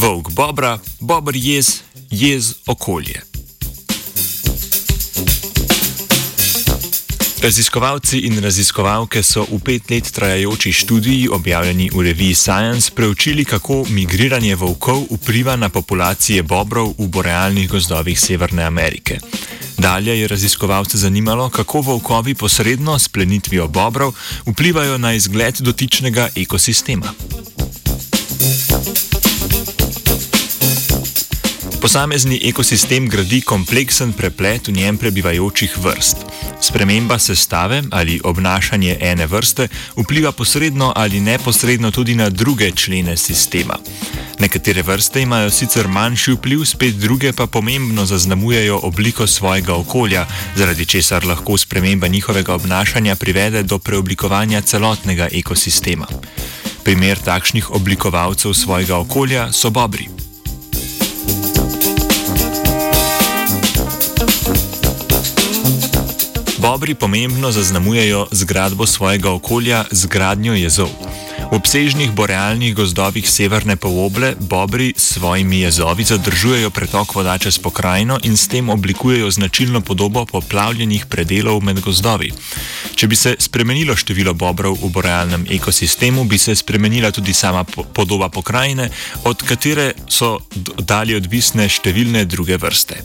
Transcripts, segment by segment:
Volk Bobra, Bobr jez, jez okolje. Raziskovalci in raziskovalke so v pet let trajajoči študiji, objavljeni v reviji Science, preučili, kako migriranje volkov vpliva na populacije bobrov v borealnih gozdovih Severne Amerike. Dalje je raziskovalce zanimalo, kako volkovi posredno s plenitvijo bobrov vplivajo na izgled dotičnega ekosistema. Posamezni ekosistem gradi kompleksen preplet v njem prebivajočih vrst. Sprememba sestave ali obnašanje ene vrste vpliva posredno ali neposredno tudi na druge člene sistema. Nekatere vrste imajo sicer manjši vpliv, spet druge pa pomembno zaznamujejo obliko svojega okolja, zaradi česar lahko sprememba njihovega obnašanja privede do preoblikovanja celotnega ekosistema. Primer takšnih oblikovalcev svojega okolja so bobri. Bobri pomembno zaznamujejo zgradbo svojega okolja z gradnjo jezov. V obsežnih borealnih gozdovih severne poloble bobri s svojimi jezovi zadržujejo pretok voda čez pokrajino in s tem oblikujejo značilno podobo poplavljenih predelov med gozdovi. Če bi se spremenilo število bobrov v borealnem ekosistemu, bi se spremenila tudi sama podoba pokrajine, od katere so dalje odvisne številne druge vrste.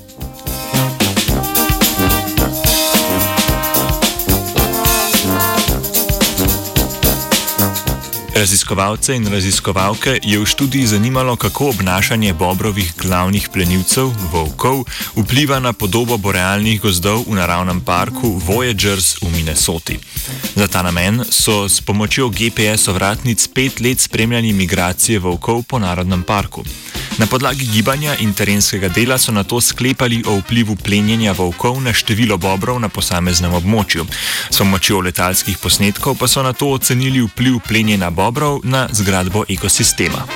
Raziskovalce in raziskovalke je v študiji zanimalo, kako obnašanje bobrovih glavnih plenilcev, volkov, vpliva na podobo borealnih gozdov v naravnem parku Voyagers v Minnesoti. Za ta namen so s pomočjo GPS-ovratnic pet let spremljali migracije volkov po narodnem parku. Na podlagi gibanja in terenskega dela so na to sklepali o vplivu plenjenja volkov na število bobrov na posameznem območju. S pomočjo letalskih posnetkov pa so na to ocenili vpliv plenjenja bobrov na zgradbo ekosistema.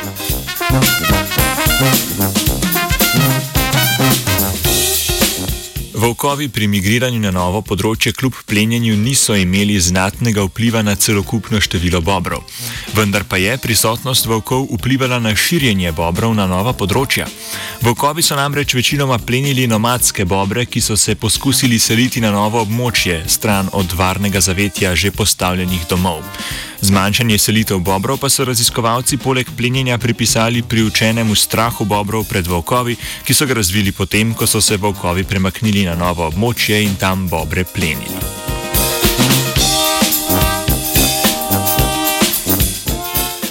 Thank you. Volkovi pri migriranju na novo področje kljub plenjenju niso imeli znatnega vpliva na celokupno število bobrov. Vendar pa je prisotnost volkov vplivala na širjenje bobrov na nova področja. Volkovi so namreč večinoma plenili nomadske bobre, ki so se poskusili seliti na novo območje, stran od varnega zavetja že postavljenih domov. Zmanjšanje selitev bobrov pa so raziskovalci poleg plenjenja pripisali priučenemu strahu bobrov pred volkovi, ki so ga razvili potem, ko so se volkovi premaknili na novo območje in tam bobre plenili.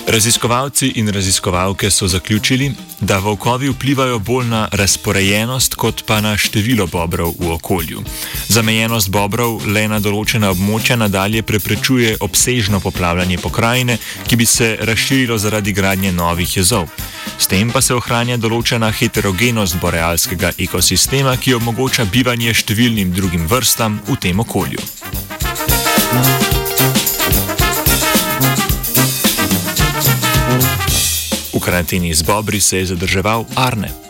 Raziskovalci in raziskovalke so zaključili, da volkovi vplivajo bolj na razporejenost, kot pa na število bobrov v okolju. Zamejenost bobrov le na določena območja nadalje preprečuje obsežno poplavljanje pokrajine, ki bi se razširilo zaradi gradnje novih jezov. S tem pa se ohranja določena heterogenost borealskega ekosistema, ki omogoča bivanje številnim drugim vrstam v tem okolju. Karanteni z Bobri se je zadrževal Arne.